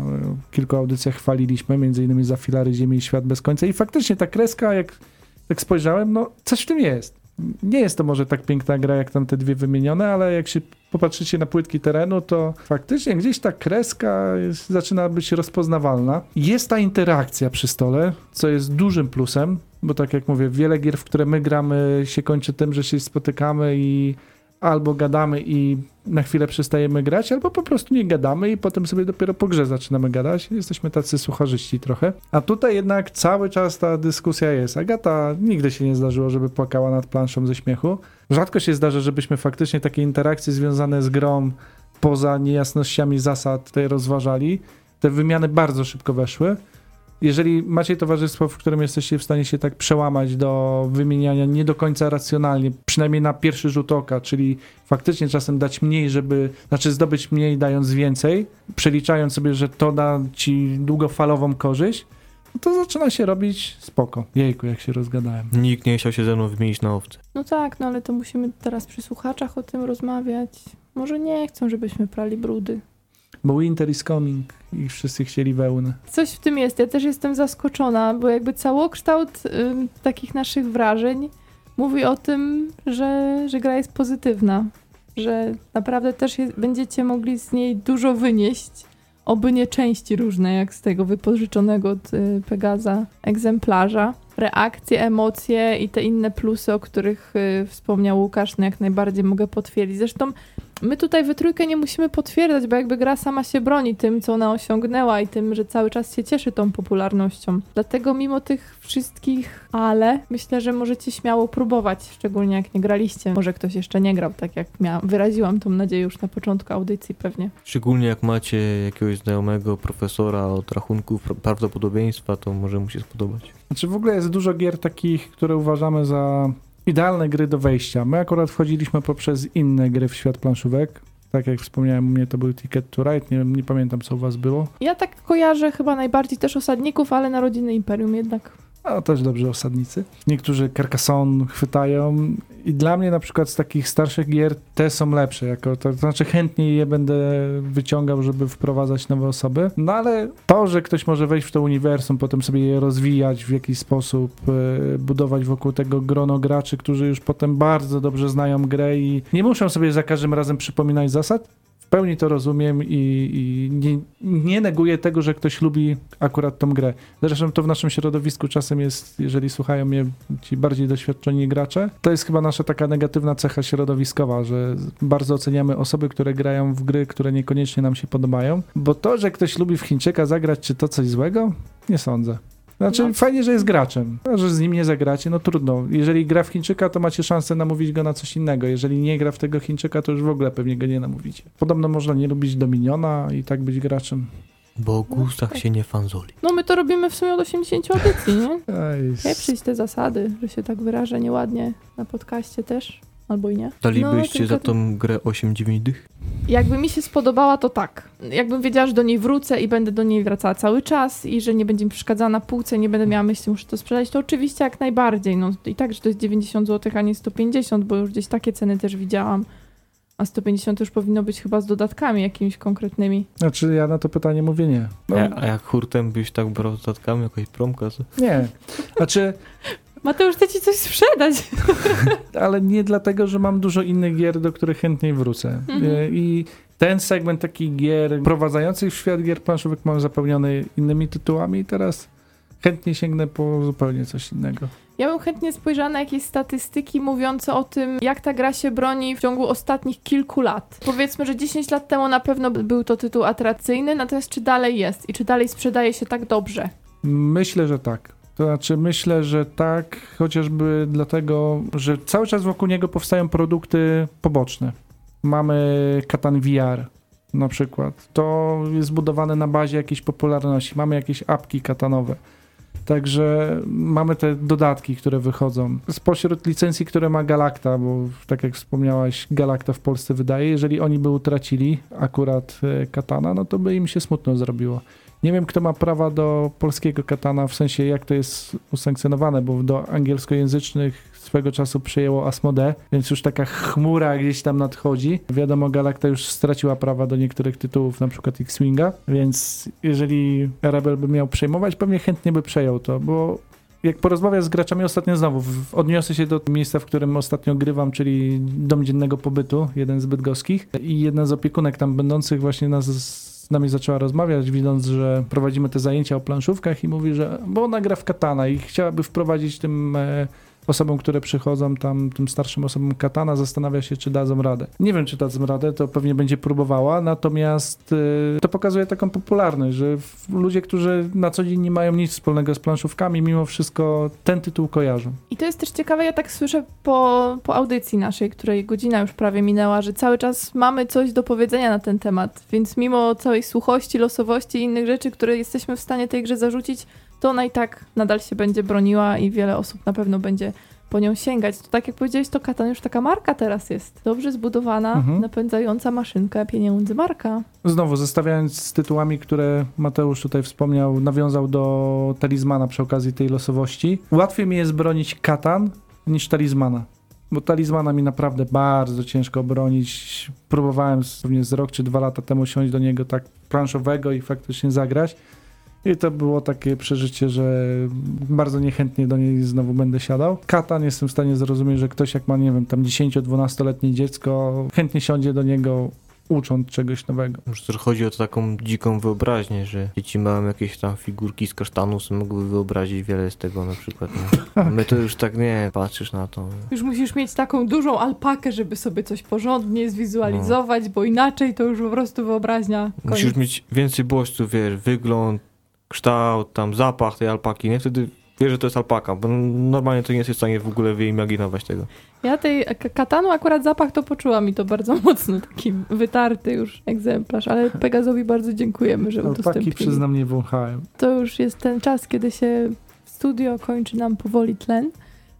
kilku audycjach chwaliliśmy, między innymi za filary Ziemi i Świat bez końca i faktycznie ta kreska, jak tak spojrzałem, no coś w tym jest. Nie jest to może tak piękna gra jak tam te dwie wymienione, ale jak się popatrzycie na płytki terenu, to faktycznie gdzieś ta kreska jest, zaczyna być rozpoznawalna. Jest ta interakcja przy stole, co jest dużym plusem, bo tak jak mówię, wiele gier, w które my gramy, się kończy tym, że się spotykamy i albo gadamy i na chwilę przestajemy grać, albo po prostu nie gadamy i potem sobie dopiero po grze zaczynamy gadać. Jesteśmy tacy sucharzyści trochę. A tutaj jednak cały czas ta dyskusja jest. Agata nigdy się nie zdarzyło, żeby płakała nad planszą ze śmiechu. Rzadko się zdarza, żebyśmy faktycznie takie interakcje związane z grą poza niejasnościami zasad tutaj rozważali. Te wymiany bardzo szybko weszły. Jeżeli macie towarzystwo, w którym jesteście w stanie się tak przełamać do wymieniania nie do końca racjonalnie, przynajmniej na pierwszy rzut oka, czyli faktycznie czasem dać mniej, żeby, znaczy zdobyć mniej, dając więcej, przeliczając sobie, że to da ci długofalową korzyść, no to zaczyna się robić spoko. Jejku, jak się rozgadałem. Nikt nie chciał się ze mną wymienić na owce. No tak, no ale to musimy teraz przy słuchaczach o tym rozmawiać. Może nie chcą, żebyśmy prali brudy. Bo winter is coming i wszyscy chcieli wełnę. Coś w tym jest. Ja też jestem zaskoczona, bo jakby całokształt ym, takich naszych wrażeń mówi o tym, że, że gra jest pozytywna. Że naprawdę też będziecie mogli z niej dużo wynieść. Oby nie części różne, jak z tego wypożyczonego od y, Pegaza egzemplarza. Reakcje, emocje i te inne plusy, o których y, wspomniał Łukasz, no jak najbardziej mogę potwierdzić. Zresztą my tutaj we trójkę nie musimy potwierdzać, bo jakby gra sama się broni tym, co ona osiągnęła i tym, że cały czas się cieszy tą popularnością. Dlatego mimo tych wszystkich ale, myślę, że możecie śmiało próbować, szczególnie jak nie graliście. Może ktoś jeszcze nie grał, tak jak miałam, wyraziłam tą nadzieję już na początku audycji pewnie. Szczególnie jak macie jakiegoś znajomego profesora od rachunków pra- prawdopodobieństwa, to może mu się spodobać. Znaczy w ogóle jest dużo gier takich, które uważamy za idealne gry do wejścia. My akurat wchodziliśmy poprzez inne gry w świat planszówek. Tak jak wspomniałem, u mnie to był Ticket to Ride, nie, nie pamiętam co u was było. Ja tak kojarzę chyba najbardziej też osadników, ale Narodziny Imperium jednak. A też dobrze osadnicy. Niektórzy Carcassonne chwytają i dla mnie na przykład z takich starszych gier te są lepsze. Jako, to, to znaczy chętniej je będę wyciągał, żeby wprowadzać nowe osoby. No ale to, że ktoś może wejść w to uniwersum, potem sobie je rozwijać w jakiś sposób, e, budować wokół tego grono graczy, którzy już potem bardzo dobrze znają grę i nie muszą sobie za każdym razem przypominać zasad, pełni to rozumiem i, i nie, nie neguję tego, że ktoś lubi akurat tą grę. Zresztą to w naszym środowisku czasem jest, jeżeli słuchają mnie ci bardziej doświadczeni gracze, to jest chyba nasza taka negatywna cecha środowiskowa, że bardzo oceniamy osoby, które grają w gry, które niekoniecznie nam się podobają, bo to, że ktoś lubi w Chińczyka zagrać, czy to coś złego? Nie sądzę. Znaczy, No. fajnie, że jest graczem. A że z nim nie zagracie, no trudno. Jeżeli gra w Chińczyka, to macie szansę namówić go na coś innego. Jeżeli nie gra w tego Chińczyka, to już w ogóle pewnie go nie namówicie. Podobno można nie lubić Dominiona i tak być graczem. Bo o gustach tak. się nie fanzoli. No my to robimy w sumie od 80 audycji, nie? Nie przyjść te zasady, że się tak wyrażę nieładnie na podcaście też, albo i nie. Dalibyście No, za tą grę 8-9 dych? Jakby mi się spodobała, to tak. Jakbym wiedziała, że do niej wrócę i będę do niej wracała cały czas i że nie będzie mi przeszkadzała na półce, nie będę miała myśli, muszę to sprzedać, to oczywiście jak najbardziej. No i tak, że to jest 90 zł, a nie 150, bo już gdzieś takie ceny też widziałam. A 150 już powinno być chyba z dodatkami jakimiś konkretnymi. Znaczy, ja na to pytanie mówię nie. No, A, a jak hurtem byś tak brał z dodatkami, jakaś promka, nie. Znaczy, Mateusz chce ci coś sprzedać. ale nie dlatego, że mam dużo innych gier, do których chętniej wrócę. Mhm. E, I ten segment takich gier prowadzających w świat gier planszówek mam zapełniony innymi tytułami i teraz chętnie sięgnę po zupełnie coś innego. Ja bym chętnie spojrzała na jakieś statystyki mówiące o tym, jak ta gra się broni w ciągu ostatnich kilku lat. Powiedzmy, że 10 lat temu na pewno by- był to tytuł atrakcyjny, natomiast czy dalej jest i czy dalej sprzedaje się tak dobrze? Myślę, że tak. To znaczy, myślę, że tak, chociażby dlatego, że cały czas wokół niego powstają produkty poboczne. Mamy Katan VR na przykład. To jest zbudowane na bazie jakiejś popularności. Mamy jakieś apki katanowe. Także mamy te dodatki, które wychodzą. Spośród licencji, które ma Galacta, bo tak jak wspomniałaś, Galacta w Polsce wydaje, jeżeli oni by utracili akurat e, Katana, no to by im się smutno zrobiło. Nie wiem, kto ma prawa do polskiego katana, w sensie jak to jest usankcjonowane, bo do angielskojęzycznych swego czasu przejęło Asmodee, więc już taka chmura gdzieś tam nadchodzi. Wiadomo, Galacta już straciła prawa do niektórych tytułów, na przykład X-Winga, więc jeżeli Rebel by miał przejmować, pewnie chętnie by przejął to, bo jak porozmawiam z graczami ostatnio znowu, odniosę się do miejsca, w którym ostatnio grywam, czyli Dom Dziennego Pobytu, jeden z bydgoskich i jedna z opiekunek tam będących właśnie nas z nami zaczęła rozmawiać, widząc, że prowadzimy te zajęcia o planszówkach i mówi, że bo ona gra w katana i chciałaby wprowadzić tym e, osobom, które przychodzą tam, tym starszym osobom katana, zastanawia się, czy dadzą radę. Nie wiem, czy dadzą radę, to pewnie będzie próbowała, natomiast e, to pokazuje taką popularność, że ludzie, którzy na co dzień nie mają nic wspólnego z planszówkami, mimo wszystko ten tytuł kojarzą. I to jest też ciekawe, ja tak słyszę po, po audycji naszej, której godzina już prawie minęła, że cały czas mamy coś do powiedzenia na ten temat, więc mimo całej suchości, losowości i innych rzeczy, które jesteśmy w stanie tej grze zarzucić, to ona i tak nadal się będzie broniła i wiele osób na pewno będzie po nią sięgać. To tak jak powiedziałeś, to Katan już taka marka teraz jest. Dobrze zbudowana, Mhm. napędzająca maszynkę pieniędzy marka. Znowu, zestawiając z tytułami, które Mateusz tutaj wspomniał, nawiązał do talizmana przy okazji tej losowości. Łatwiej mi jest bronić katan niż talizmana. Bo talizmana mi naprawdę bardzo ciężko bronić. Próbowałem pewnie z rok czy dwa lata temu siąść do niego tak planszowego i faktycznie zagrać. I to było takie przeżycie, że bardzo niechętnie do niej znowu będę siadał. Katan jestem w stanie zrozumieć, że ktoś jak ma, nie wiem, tam 10-12-letnie dziecko, chętnie siądzie do niego, ucząc czegoś nowego. Może też chodzi o taką dziką wyobraźnię, że dzieci mają jakieś tam figurki z kasztanu, sobie mogły wyobrazić wiele z tego na przykład. Nie? A My to już tak nie, patrzysz na to. Już musisz mieć taką dużą alpakę, żeby sobie coś porządnie zwizualizować, bo inaczej to już po prostu wyobraźnia. Koniec. Musisz mieć więcej bodźców, wiesz, wygląd, kształt, tam zapach tej alpaki, nie? Wtedy wiesz, że to jest alpaka, bo normalnie to nie jesteś w stanie w ogóle wyimaginować tego. Ja tej katanu akurat zapach to poczułam i to bardzo mocno, taki wytarty już egzemplarz, ale Pegazowi bardzo dziękujemy, że Alpaki udostępnili. przyznam nie wąchałem. To już jest ten czas, kiedy się w studio kończy nam powoli tlen.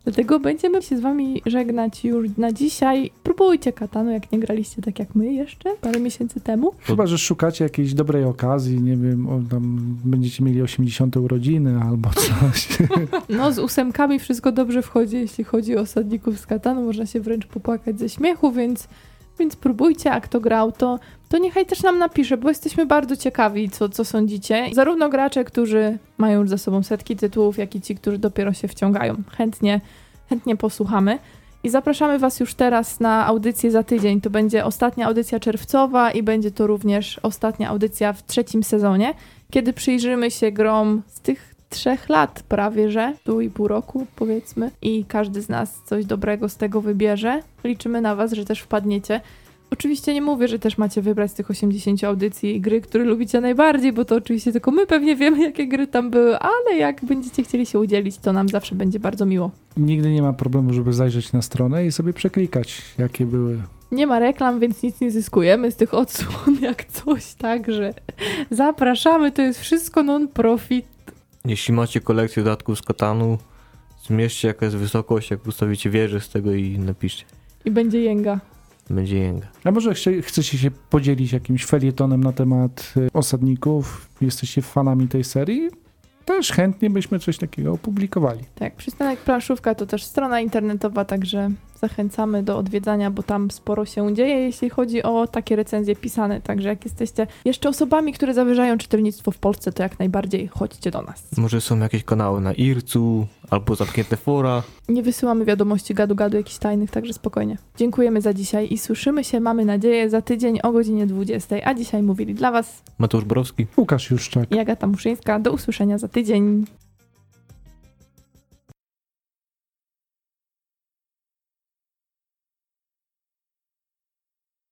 Dlatego będziemy się z wami żegnać już na dzisiaj. Próbujcie katanu, jak nie graliście tak jak my jeszcze parę miesięcy temu. Chyba, że szukacie jakiejś dobrej okazji, nie wiem, o, tam będziecie mieli 80 urodziny albo coś. No, z ósemkami wszystko dobrze wchodzi, jeśli chodzi o osadników z katanu. Można się wręcz popłakać ze śmiechu, więc, więc próbujcie, a kto grał, to, to niechaj też nam napisze, bo jesteśmy bardzo ciekawi, co, co sądzicie. Zarówno gracze, którzy mają już za sobą setki tytułów, jak i ci, którzy dopiero się wciągają. Chętnie, chętnie posłuchamy. I zapraszamy Was już teraz na audycję za tydzień. To będzie ostatnia audycja czerwcowa i będzie to również ostatnia audycja w trzecim sezonie, kiedy przyjrzymy się grom z tych trzech lat prawie, że pół i pół roku powiedzmy i każdy z nas coś dobrego z tego wybierze. Liczymy na Was, że też wpadniecie. Oczywiście nie mówię, że też macie wybrać z tych 80 audycji gry, które lubicie najbardziej, bo to oczywiście tylko my pewnie wiemy, jakie gry tam były, ale jak będziecie chcieli się udzielić, to nam zawsze będzie bardzo miło. Nigdy nie ma problemu, żeby zajrzeć na stronę i sobie przeklikać, jakie były. Nie ma reklam, więc nic nie zyskujemy z tych odsłon jak coś, także zapraszamy, to jest wszystko non-profit. Jeśli macie kolekcję dodatków z Katanu, zmierzcie jaka jest wysokość, jak ustawicie wieżę z tego i napiszcie. I będzie jęga. Będzie jęga. A może chcie, chcecie się podzielić jakimś felietonem na temat y, osadników? Jesteście fanami tej serii? Też chętnie byśmy coś takiego opublikowali. Tak, przystanek planszówka to też strona internetowa, także zachęcamy do odwiedzania, bo tam sporo się dzieje, jeśli chodzi o takie recenzje pisane. Także jak jesteście jeszcze osobami, które zawyżają czytelnictwo w Polsce, to jak najbardziej chodźcie do nas. Może są jakieś kanały na Ircu, albo zamknięte fora. Nie wysyłamy wiadomości gadu-gadu jakichś tajnych, także spokojnie. Dziękujemy za dzisiaj i słyszymy się, mamy nadzieję, za tydzień o godzinie 20. A dzisiaj mówili dla Was Mateusz Borowski. Łukasz Juszczak. i Agata Muszyńska. Do usłyszenia za tydzień.